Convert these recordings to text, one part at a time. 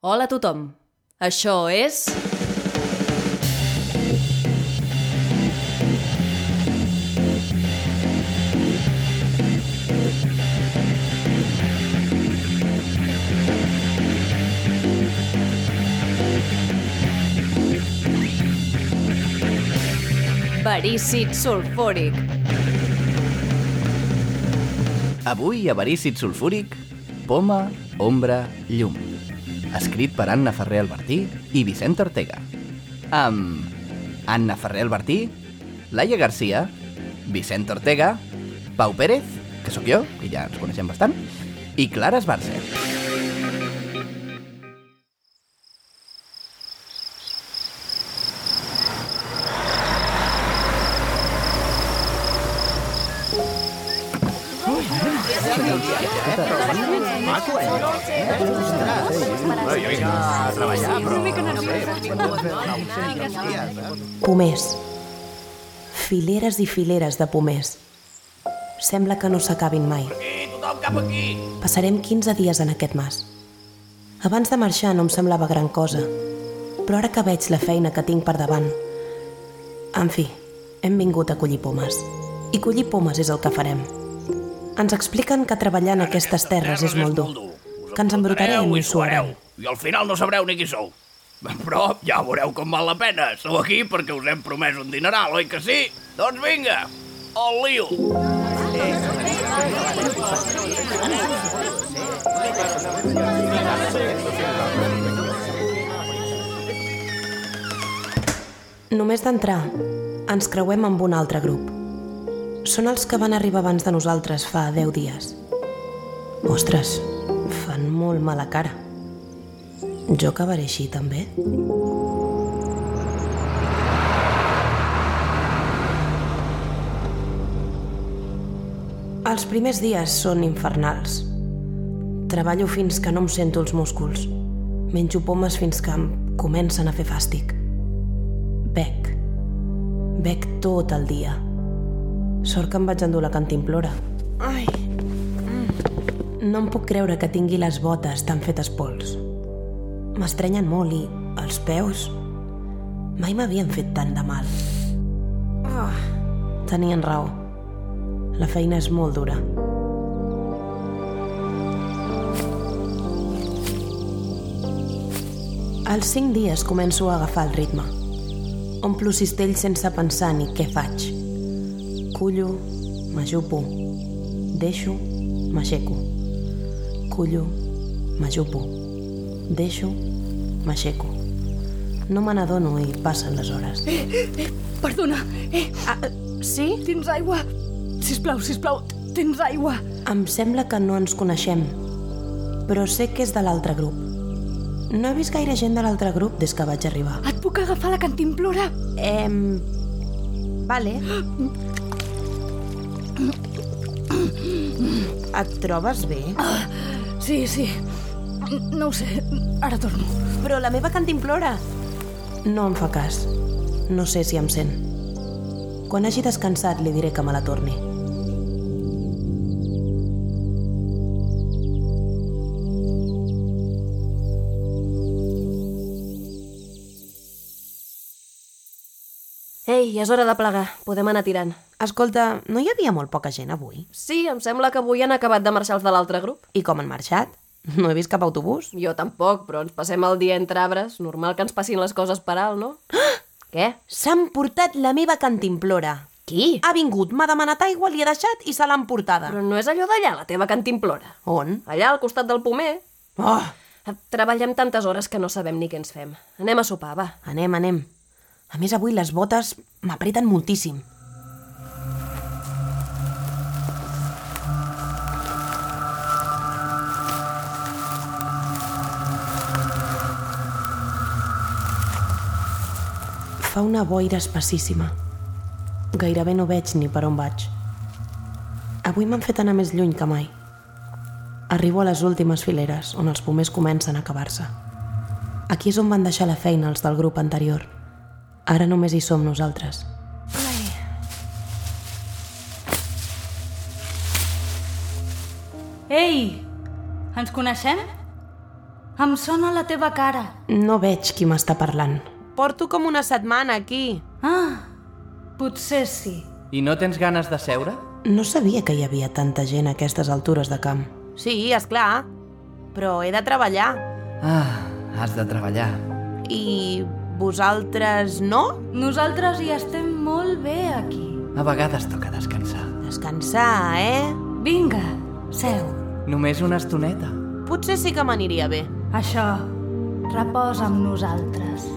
Hola a tothom. Això és... Verícid sulfúric. Avui, avarícid sulfúric, poma, ombra, llum. Escrit per Anna Ferrer Albertí i Vicent Ortega. Amb Anna Ferrer Albertí, Laia Garcia, Vicent Ortega, Pau Pérez, que sóc jo, que ja ens coneixem bastant, i Clara Esbarce. Pomers. Fileres i fileres de pomers. Sembla que no s'acabin mai. Passarem 15 dies en aquest mas. Abans de marxar no em semblava gran cosa, però ara que veig la feina que tinc per davant... En fi, hem vingut a collir pomes. I collir pomes és el que farem. Ens expliquen que treballar en aquestes terres és molt dur, que ens embrutarem i suarem. I al final no sabreu ni qui sou. Però ja veureu com val la pena. Sou aquí perquè us hem promès un dineral, oi que sí? Doncs vinga, al lío. Només d'entrar, ens creuem amb un altre grup. Són els que van arribar abans de nosaltres fa 10 dies. Ostres, fan molt mala cara. Jo acabaré així, també? Els primers dies són infernals. Treballo fins que no em sento els músculs. Menjo pomes fins que em comencen a fer fàstic. Bec. Bec tot el dia. Sort que em vaig endur la cantimplora. Ai. No em puc creure que tingui les botes tan fetes pols. M'estrenyen molt i els peus mai m'havien fet tant de mal. Oh. Tenien raó. La feina és molt dura. Als cinc dies començo a agafar el ritme. Omplo cistells sense pensar ni què faig. Cullo, m'ajupo, deixo, m'aixeco. Cullo, m'ajupo, deixo, m'aixeco. No me n'adono i passen les hores. Perdona, eh, Ah, sí? tens aigua? Sisplau, sisplau, tens aigua? Em sembla que no ens coneixem, però sé que és de l'altre grup. No he vist gaire gent de l'altre grup des que vaig arribar. Et puc agafar la cantimplora? Em... Vale. Et trobes bé? Sí, sí. No ho sé, ara torno. Però la meva cantimplora... No em fa cas. No sé si em sent. Quan hagi descansat li diré que me la torni. Ei, ja és hora de plegar. Podem anar tirant. Escolta, no hi havia molt poca gent avui? Sí, em sembla que avui han acabat de marxar els de l'altre grup. I com han marxat? No he vist cap autobús. Jo tampoc, però ens passem el dia entre arbres. Normal que ens passin les coses per alt, no? Què? S'han portat la meva cantimplora. Qui? Ha vingut, m'ha demanat aigua, li he deixat i se l'ha emportada. Però no és allò d'allà, la teva cantimplora. On? Allà, al costat del pomer. Oh, Treballem tantes hores que no sabem ni què ens fem. Anem a sopar, va. anem, anem. A més, avui les botes m'apreten moltíssim. Fa una boira espessíssima. Gairebé no veig ni per on vaig. Avui m'han fet anar més lluny que mai. Arribo a les últimes fileres, on els pomers comencen a acabar-se. Aquí és on van deixar la feina els del grup anterior. Ara només hi som nosaltres. Ei, ens coneixem? Em sona la teva cara. No veig qui m'està parlant. Porto com una setmana aquí. Ah, potser sí. I no tens ganes de seure? No sabia que hi havia tanta gent a aquestes altures de camp. Sí, és clar, però he de treballar. Ah, has de treballar. I vosaltres no? Nosaltres hi estem molt bé aquí. A vegades toca descansar. Descansar, eh? Vinga, seu. Només una estoneta. Potser sí que m'aniria bé. Això, reposa amb nosaltres.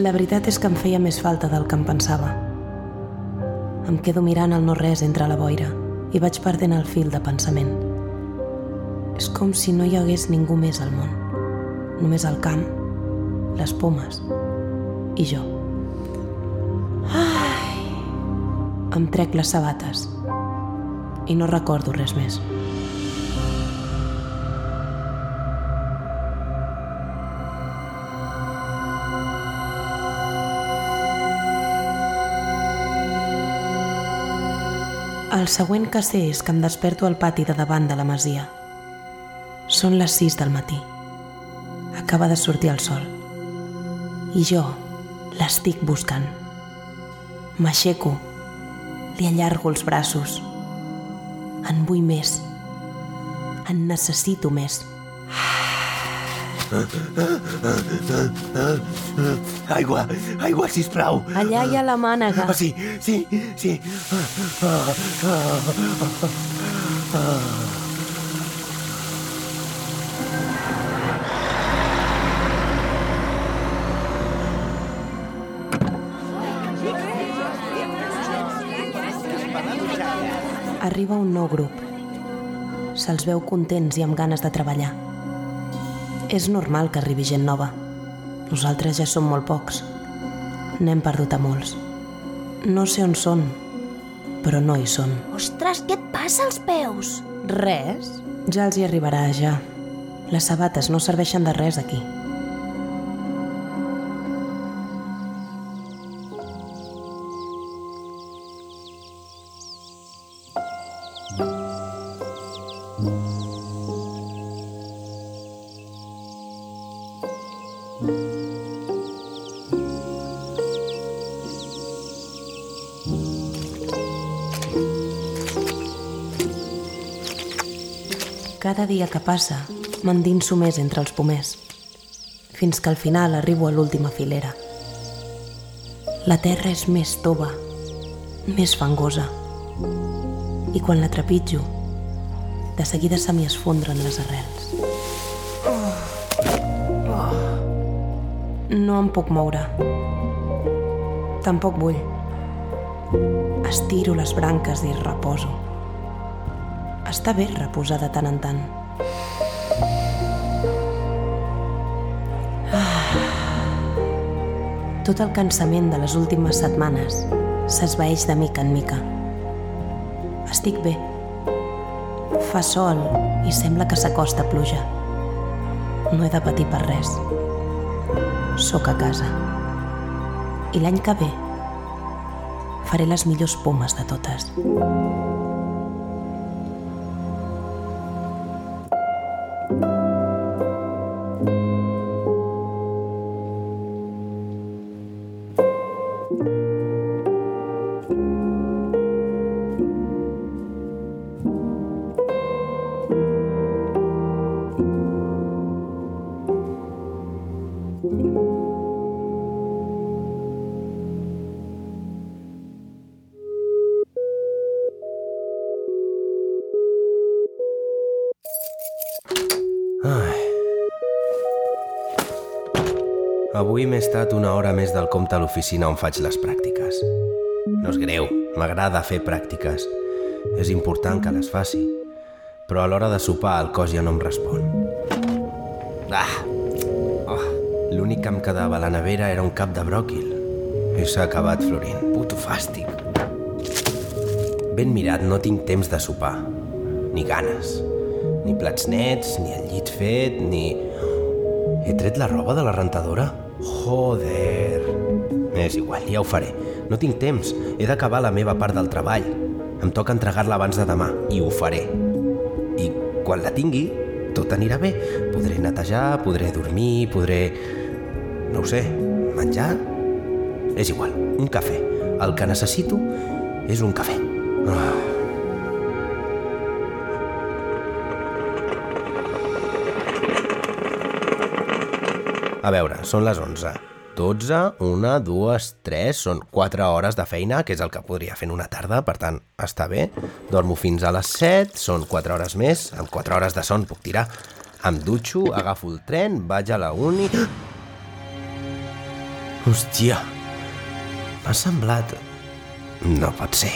La veritat és que em feia més falta del que em pensava. Em quedo mirant el no-res entre la boira i vaig perdent el fil de pensament. És com si no hi hagués ningú més al món. Només el camp, les pomes i jo. Ai, em trec les sabates i no recordo res més. El següent que sé és que em desperto al pati de davant de la masia. Són les 6 del matí. Acaba de sortir el sol. I jo l'estic buscant. M'aixeco, li allargo els braços. En vull més. En necessito més. Aigua, aigua, sisplau. Allà hi ha la mànega. Ah, sí, sí, sí. Arriba un nou grup. Se'ls veu contents i amb ganes de treballar. És normal que arribi gent nova. Nosaltres ja som molt pocs. N'hem perdut a molts. No sé on són, però no hi són. Ostres, què et passa als peus? Res? Ja els hi arribarà, ja. Les sabates no serveixen de res aquí. Cada dia que passa, m'endinso més entre els pomers, fins que al final arribo a l'última filera. La terra és més tova, més fangosa, i quan la trepitjo, de seguida se m'hi esfondren les arrels. No em puc moure. Tampoc vull. Estiro les branques i reposo. Està bé reposar de tant en tant. Ah. Tot el cansament de les últimes setmanes s'esvaeix de mica en mica. Estic bé. Fa sol i sembla que s'acosta pluja. No he de patir per res. Sóc a casa. I l'any que ve faré les millors pomes de totes. Avui m'he estat una hora més del compte a l'oficina on faig les pràctiques. No és greu, m'agrada fer pràctiques. És important que les faci. Però a l'hora de sopar el cos ja no em respon. Ah! Oh, L'únic que em quedava a la nevera era un cap de bròquil. I s'ha acabat florint. Puto fàstic. Ben mirat, no tinc temps de sopar. Ni ganes. Ni plats nets, ni el llit fet, ni... He tret la roba de la rentadora? Joder. És igual, ja ho faré. No tinc temps. He d'acabar la meva part del treball. Em toca entregar-la abans de demà, i ho faré. I quan la tingui, tot anirà bé. Podré netejar, podré dormir, podré... No ho sé, menjar... És igual, un cafè. El que necessito és un cafè. Ah. Són les 11. 12, 1, 2, 3, són 4 hores de feina, que és el que podria fer en una tarda, per tant, està bé. Dormo fins a les 7, són 4 hores més, amb 4 hores de son puc tirar. Em dutxo, agafo el tren, vaig a la uni... Hòstia, m'ha semblat... No pot ser.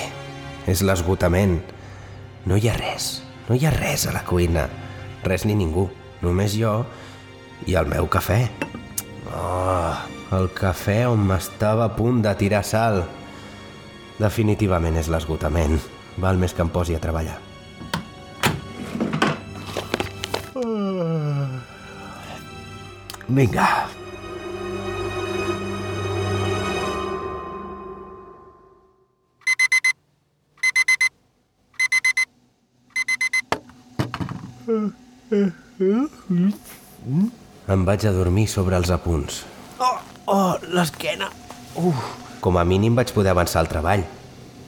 És l'esgotament. No hi ha res, no hi ha res a la cuina. Res ni ningú, només jo i el meu cafè. Oh, el cafè on m'estava a punt de tirar sal. Definitivament és l'esgotament. Val més que em posi a treballar. Vinga. Em vaig a dormir sobre els apunts. Oh, oh, l'esquena. Uf. Com a mínim vaig poder avançar el treball.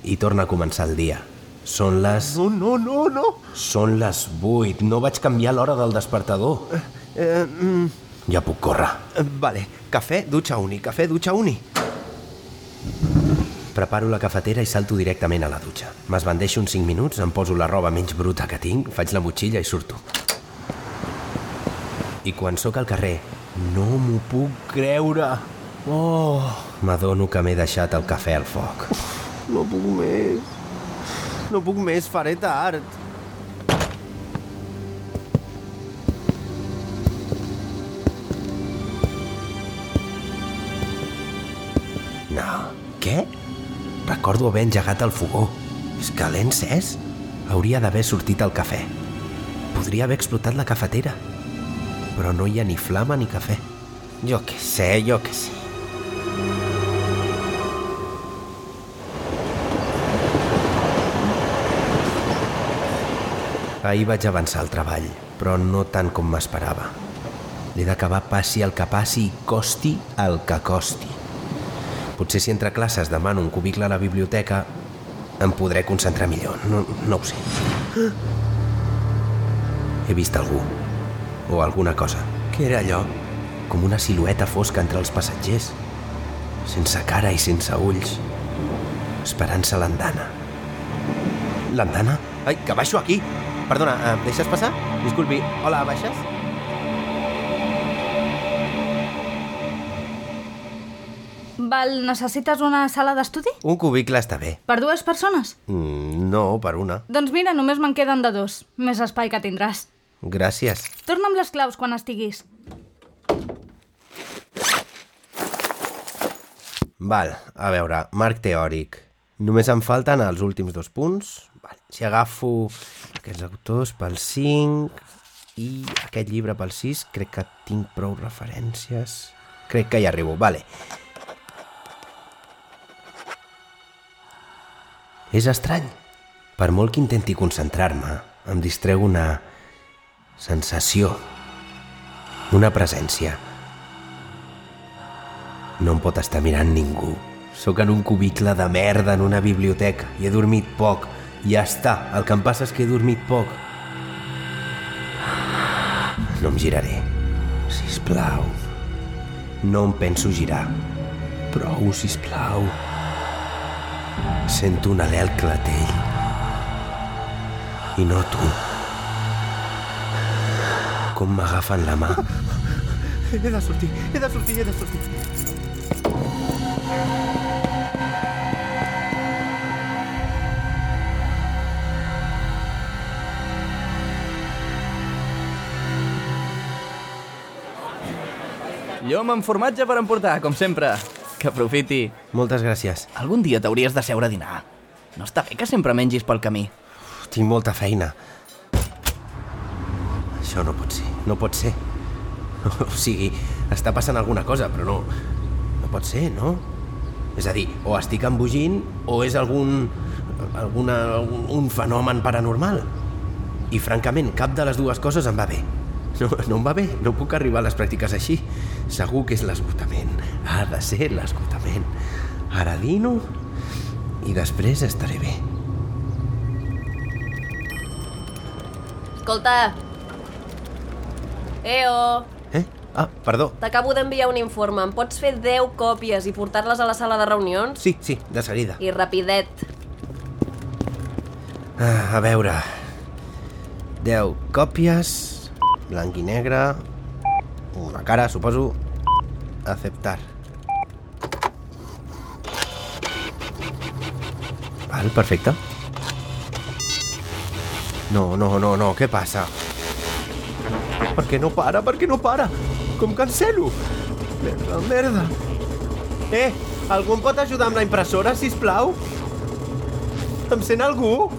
I torna a començar el dia. Són les... No, no, no, no. Són les 8. No vaig canviar l'hora del despertador. Eh, mm, Ja puc córrer. eh, vale, cafè, dutxa uni, cafè, dutxa uni. Preparo la cafetera i salto directament a la dutxa. M'esbandeixo uns 5 minuts, em poso la roba menys bruta que tinc, faig la motxilla i surto. I quan sóc al carrer, no m'ho puc creure. Oh, m'adono que m'he deixat el cafè al foc. No puc més. No puc més, faré tard. No. Què? Recordo haver engegat el fogó. És que l'he encès? Hauria d'haver sortit el cafè. Podria haver explotat la cafetera. Però no hi ha ni flama ni cafè. Jo què sé, jo què sé. Ahir vaig avançar al treball, però no tant com m'esperava. L'he d'acabar passi el que passi i costi el que costi. Potser si entre classes demano un cubicle a la biblioteca em podré concentrar millor. No, no ho sé. He vist algú. O alguna cosa. Què era allò? Com una silueta fosca entre els passatgers. Sense cara i sense ulls. Esperant-se l'andana. L'andana? Ai, que baixo aquí. Perdona, em deixes passar? Disculpi. Hola, baixes? Val, necessites una sala d'estudi? Un cubicle està bé. Per dues persones? Mm, no, per una. Doncs mira, només me'n queden de dos. Més espai que tindràs. Gràcies. Torna amb les claus quan estiguis. Val, a veure, marc teòric. Només em falten els últims dos punts. Val, si agafo aquests autors pel 5 i aquest llibre pel 6, crec que tinc prou referències. Crec que hi arribo, vale. És estrany. Per molt que intenti concentrar-me, em distreu una sensació, una presència. No em pot estar mirant ningú. Sóc en un cubicle de merda en una biblioteca i he dormit poc. Ja està, el que em passa és que he dormit poc. No em giraré. Sisplau. No em penso girar. Prou, sisplau. Sento un al clatell. I no tu. Com m'agafen la mà. He de sortir, he de sortir, he de sortir. Llom amb formatge per emportar, com sempre. Que aprofiti. Moltes gràcies. Algun dia t'hauries de seure a dinar. No està bé que sempre mengis pel camí. Tinc molta feina. Això no pot ser, no pot ser. O sigui, està passant alguna cosa, però no... No pot ser, no? És a dir, o estic embogint o és algun... alguna, un, un fenomen paranormal. I francament, cap de les dues coses em va bé. No, no em va bé, no puc arribar a les pràctiques així. Segur que és l'esgotament. Ha de ser l'esgotament. Ara dino i després estaré bé. Escolta! Eo! Eh? Ah, perdó. T'acabo d'enviar un informe. Em pots fer 10 còpies i portar-les a la sala de reunions? Sí, sí, de seguida. I rapidet. Ah, a veure... 10 còpies, blanc i negre, una cara, suposo, aceptar. Val, perfecte. No, no, no, no, què passa? Per què no para? Per què no para? Com cancelo? Merda, merda. Eh, algú em pot ajudar amb la impressora, si plau? Em sent algú?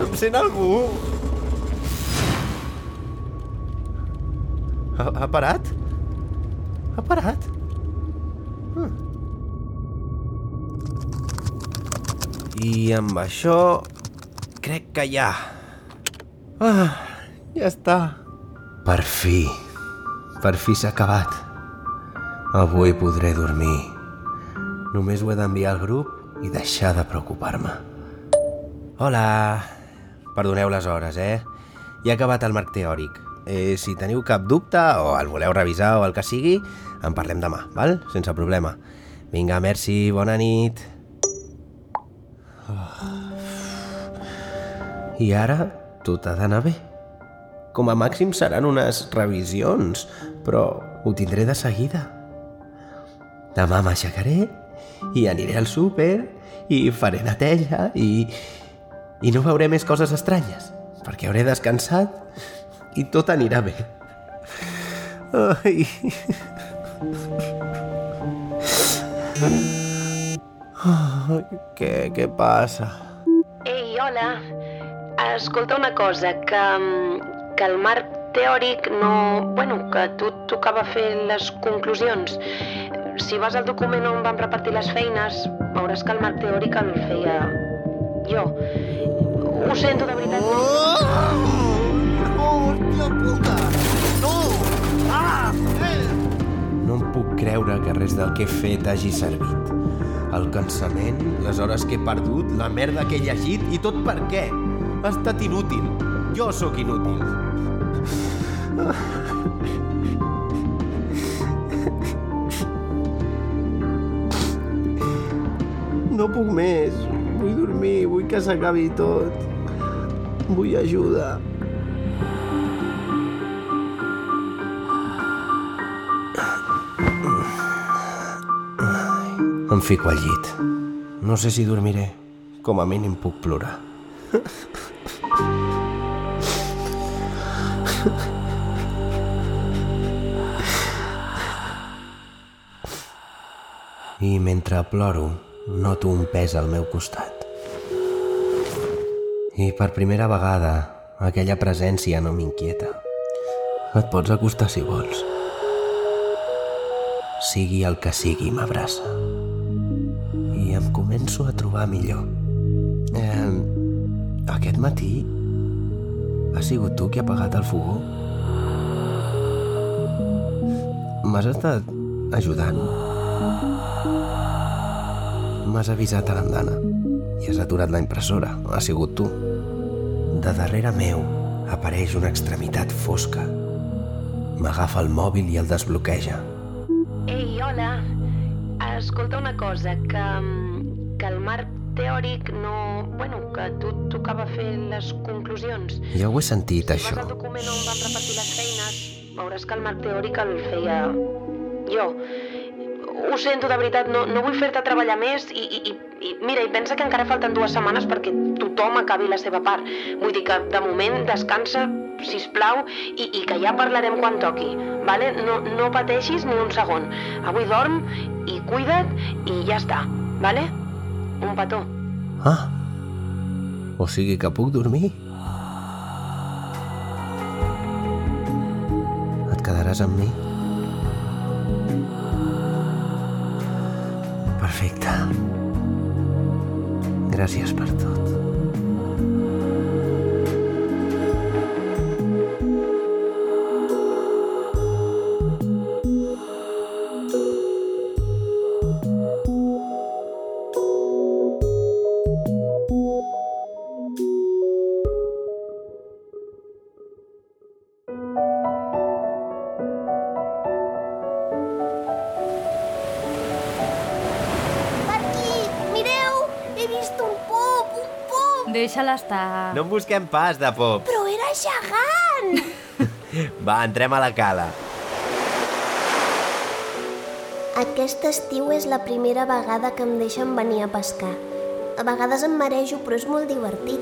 Em sent algú? Ha, ha parat? Ha parat? Ah. I amb això... Crec que ja... Ah, ja està. Per fi. Per fi s'ha acabat. Avui podré dormir. Només ho he d'enviar al grup i deixar de preocupar-me. Hola. Perdoneu les hores, eh? Ja he acabat el marc teòric. Eh, si teniu cap dubte o el voleu revisar o el que sigui, en parlem demà, val? Sense problema. Vinga, merci, bona nit. Oh. I ara tot ha d'anar bé. Com a màxim seran unes revisions, però ho tindré de seguida. Demà m'aixecaré i aniré al súper i faré neteja i... i no veuré més coses estranyes, perquè hauré descansat i tot anirà bé. Ai... Oh, què, què passa? Ei, hola. Escolta una cosa, que, que el marc teòric no... Bueno, que tu tocava fer les conclusions. Si vas al document on vam repartir les feines, veuràs que el marc teòric el feia jo. Ho sento, de veritat. No. Hòstia puta! No! Ah! No em puc creure que res del que he fet hagi servit. El cansament, les hores que he perdut, la merda que he llegit i tot per què? Ha estat inútil. Jo sóc inútil. No puc més. Vull dormir, vull que s'acabi tot. Vull ajuda. Em fico al llit. No sé si dormiré. Com a mínim puc plorar. I mentre ploro, noto un pes al meu costat. I per primera vegada, aquella presència no m'inquieta. Et pots acostar si vols. Sigui el que sigui, m'abraça. I em començo a trobar millor. Eh, aquest matí ha sigut tu qui ha apagat el fogó? M'has estat ajudant? M'has avisat a l'andana i has aturat la impressora. Ha sigut tu. De darrere meu apareix una extremitat fosca. M'agafa el mòbil i el desbloqueja. Ei, hola. Escolta una cosa, que, que el marc teòric no... Bueno, que tu tocava fer les conclusions. Ja ho he sentit, Si això. vas al document on vam repartir les feines, veuràs que el marc teòric el feia jo. Ho sento, de veritat, no, no vull fer-te treballar més i, i, i, i mira, i pensa que encara falten dues setmanes perquè tothom acabi la seva part. Vull dir que de moment descansa, si plau i, i que ja parlarem quan toqui, vale? No, no pateixis ni un segon. Avui dorm i cuida't i ja està, vale? Un petó. Ah, o sigui que puc dormir? Et quedaràs amb mi? Perfecte. Gràcies per tot. Deixa-la estar. No en busquem pas, de pop. Però era gegant! Va, entrem a la cala. Aquest estiu és la primera vegada que em deixen venir a pescar. A vegades em marejo, però és molt divertit.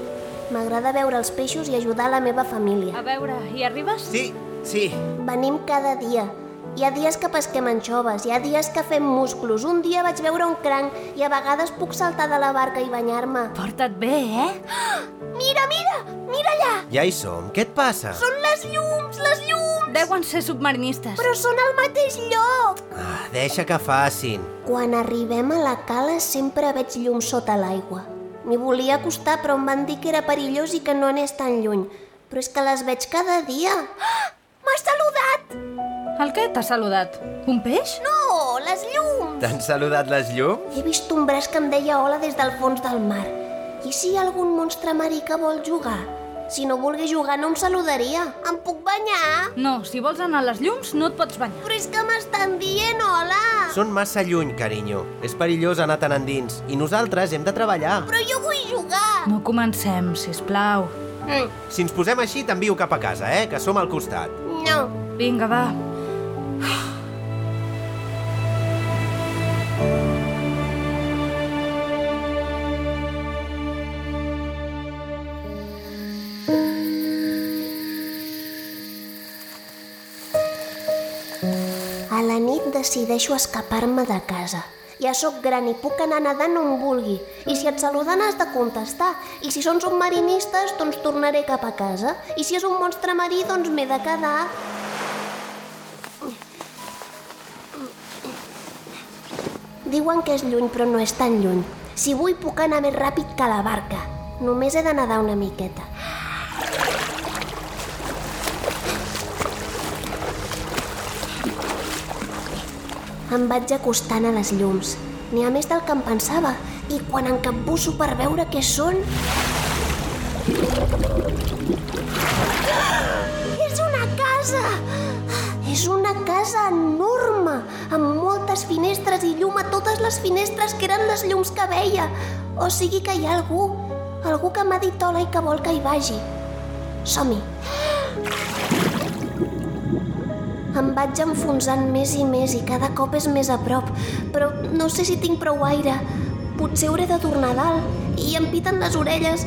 M'agrada veure els peixos i ajudar la meva família. A veure, hi arribes? Sí, sí. Venim cada dia. Hi ha dies que pesquem anxoves, hi ha dies que fem musclos. Un dia vaig veure un cranc i a vegades puc saltar de la barca i banyar-me. Porta't bé, eh? Mira, mira! Mira allà! Ja hi som. Què et passa? Són les llums, les llums! Deuen ser submarinistes. Però són al mateix lloc! Ah, deixa que facin. Quan arribem a la cala sempre veig llums sota l'aigua. M'hi volia acostar però em van dir que era perillós i que no anés tan lluny. Però és que les veig cada dia. Ah! M'ha saludat! El què t'ha saludat? Un peix? No, les llums! T'han saludat les llums? He vist un braç que em deia hola des del fons del mar. I si hi ha algun monstre marí que vol jugar? Si no volgués jugar no em saludaria. Em puc banyar? No, si vols anar a les llums no et pots banyar. Però és que m'estan dient hola! Són massa lluny, carinyo. És perillós anar tan endins. I nosaltres hem de treballar. Però jo vull jugar! No comencem, si plau. Si ens posem així, t'envio cap a casa, eh? Que som al costat. No. Vinga, va. A la nit decideixo escapar-me de casa. Ja sóc gran i puc anar nedant on vulgui. I si et saluden has de contestar. I si són submarinistes, doncs tornaré cap a casa. I si és un monstre marí, doncs m'he de quedar. Diuen que és lluny, però no és tan lluny. Si vull, puc anar més ràpid que la barca. Només he de nedar una miqueta. Em vaig acostant a les llums. N'hi ha més del que em pensava. I quan em capbusso per veure què són... És una casa! És una casa enorme, amb moltes finestres i llum a totes les finestres que eren les llums que veia. O sigui que hi ha algú, algú que m'ha dit hola i que vol que hi vagi. Som-hi. Em vaig enfonsant més i més i cada cop és més a prop, però no sé si tinc prou aire. Potser hauré de tornar a dalt i em piten les orelles.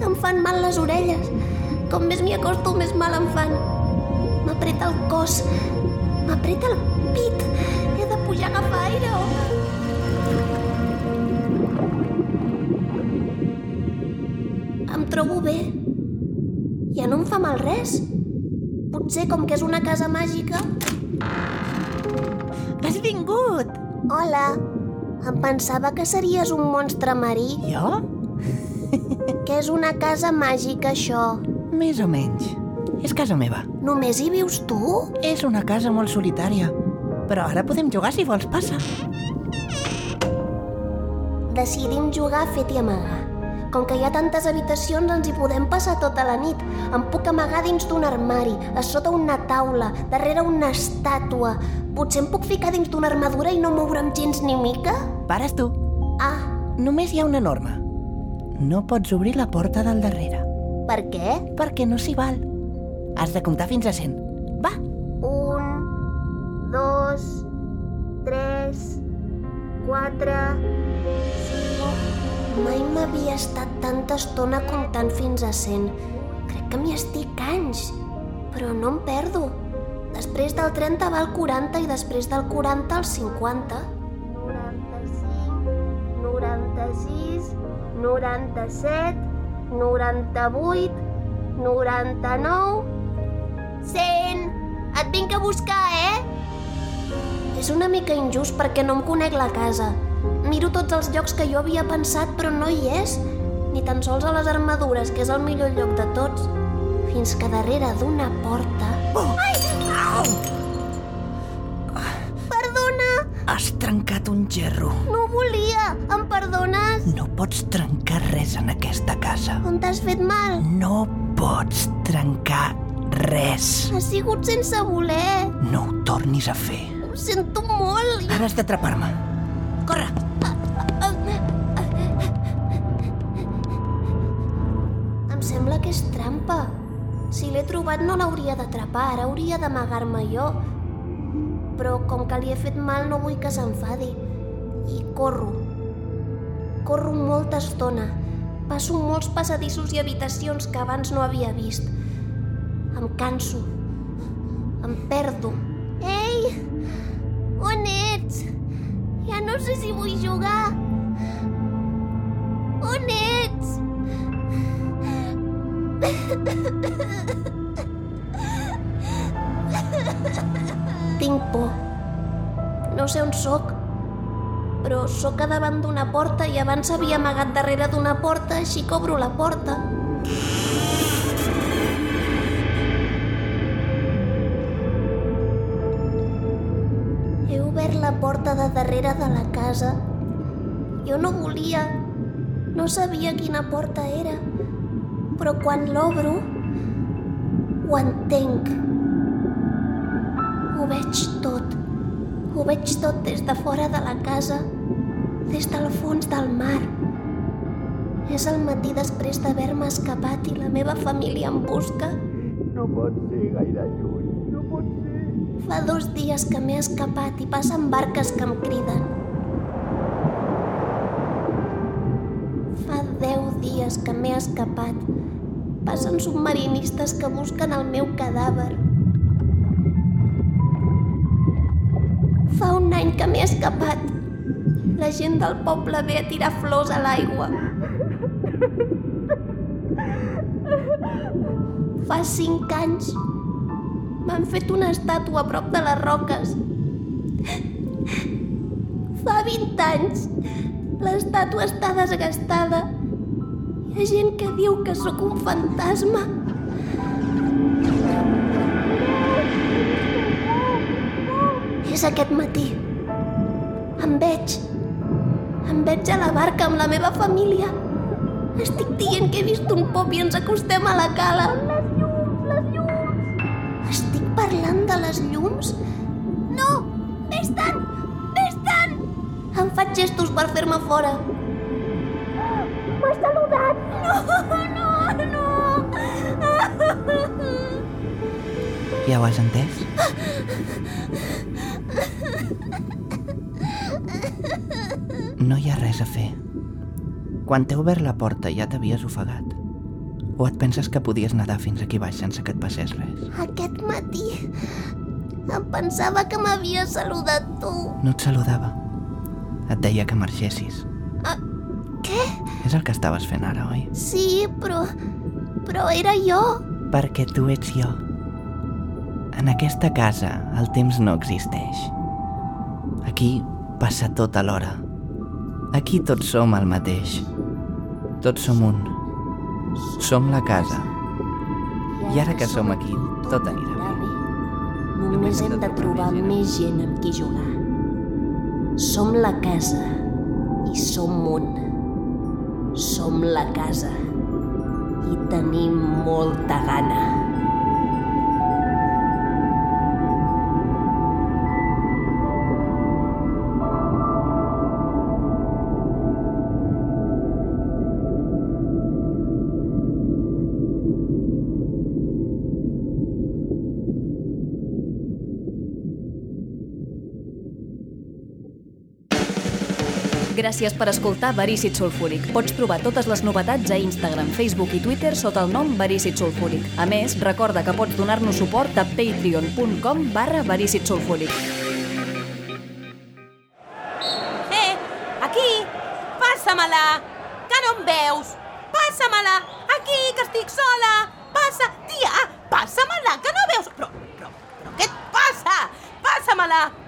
Em fan mal les orelles. Com més m'hi acosto, més mal em fan. M'apreta el cos, m'apreta el pit. He de pujar a agafar aire. Em trobo bé. Ja no em fa mal res. Potser com que és una casa màgica... Has vingut! Hola. Em pensava que series un monstre marí. Jo? Que és una casa màgica, això. Més o menys. És casa meva. Només hi vius tu? És una casa molt solitària. Però ara podem jugar si vols, passa. Decidim jugar fet i amagar. Com que hi ha tantes habitacions, ens hi podem passar tota la nit. Em puc amagar dins d'un armari, a sota una taula, darrere una estàtua. Potser em puc ficar dins d'una armadura i no moure'm gens ni mica? Pares tu. Ah, Només hi ha una norma. No pots obrir la porta del darrere, per què? perquè no s'hi val. Has de comptar fins a 100. Va, Un, dos, tres, quatre, cinc... Mai m'havia estat tanta estona comptant fins a 100. Crec que m'hi estic anys, però no em perdo. Després del 30 va al 40 i després del 40 al 50. 95, 96, 97, 98, 99... 100! Et vinc a buscar, eh? És una mica injust perquè no em conec la casa. Miro tots els llocs que jo havia pensat, però no hi és. Ni tan sols a les armadures, que és el millor lloc de tots. Fins que darrere d'una porta... Ai! Au! Perdona! Has trencat un gerro. No volia! Em perdones? No pots trencar res en aquesta casa. On t'has fet mal? No pots trencar res. Ha sigut sense voler. No ho tornis a fer. Ho sento molt. Ara has d'atrapar-me. Corre! Em sembla que és trampa. Si l'he trobat no l'hauria d'atrapar, ara hauria d'amagar-me jo. Però com que li he fet mal no vull que s'enfadi. I corro. Corro molta estona. Passo molts passadissos i habitacions que abans no havia vist. Em canso. Em perdo. Ei! On ets? Ja no sé si vull jugar. Tinc por. No sé on sóc, però sóc a davant d'una porta i abans s'havia amagat darrere d'una porta, així que obro la porta. He obert la porta de darrere de la casa. Jo no volia, no sabia quina porta era, però quan l'obro ho entenc. Ho veig tot. Ho veig tot des de fora de la casa, des del fons del mar. És el matí després d'haver-me escapat i la meva família em busca. No pot ser gaire lluny, no pot ser. Fa dos dies que m'he escapat i passen barques que em criden. Fa deu dies que m'he escapat. Passen submarinistes que busquen el meu cadàver. Fa un any que m'he escapat. La gent del poble ve a tirar flors a l'aigua. Fa cinc anys m'han fet una estàtua a prop de les roques. Fa 20 anys l'estàtua està desgastada. Hi ha gent que diu que sóc un fantasma. És aquest matí. Em veig. Em veig a la barca amb la meva família. Estic dient que he vist un pop i ens acostem a la cala. Les llums, les llums. Estic parlant de les llums? No! Vés-te'n! Vés-te'n! Em faig gestos per fer-me fora. Saludat! No, no, no! Ja ho has entès? No hi ha res a fer. Quan t'he obert la porta ja t'havies ofegat. O et penses que podies nedar fins aquí baix sense que et passés res? Aquest matí em pensava que m'havia saludat tu. No et saludava. Et deia que marxessis. Ah, què? És el que estaves fent ara, oi? Sí, però... però era jo. Perquè tu ets jo. En aquesta casa el temps no existeix. Aquí passa tot alhora. Aquí tots som el mateix. Tots som un. Som la casa. I ara que som aquí, tot anirà bé. Només hem de trobar més gent amb qui jugar. Som la casa i som un. Som la casa i tenim molta gana. Gràcies per escoltar Verícid Sulfúric. Pots trobar totes les novetats a Instagram, Facebook i Twitter sota el nom Verícid Sulfúric. A més, recorda que pots donar-nos suport a patreon.com barra Verícid Sulfúric. Eh, aquí! Passa-me-la! Que no em veus? Passa-me-la! Aquí, que estic sola! Passa! Tia, passa-me-la, que no veus? Però, però, però què et passa? Passa-me-la!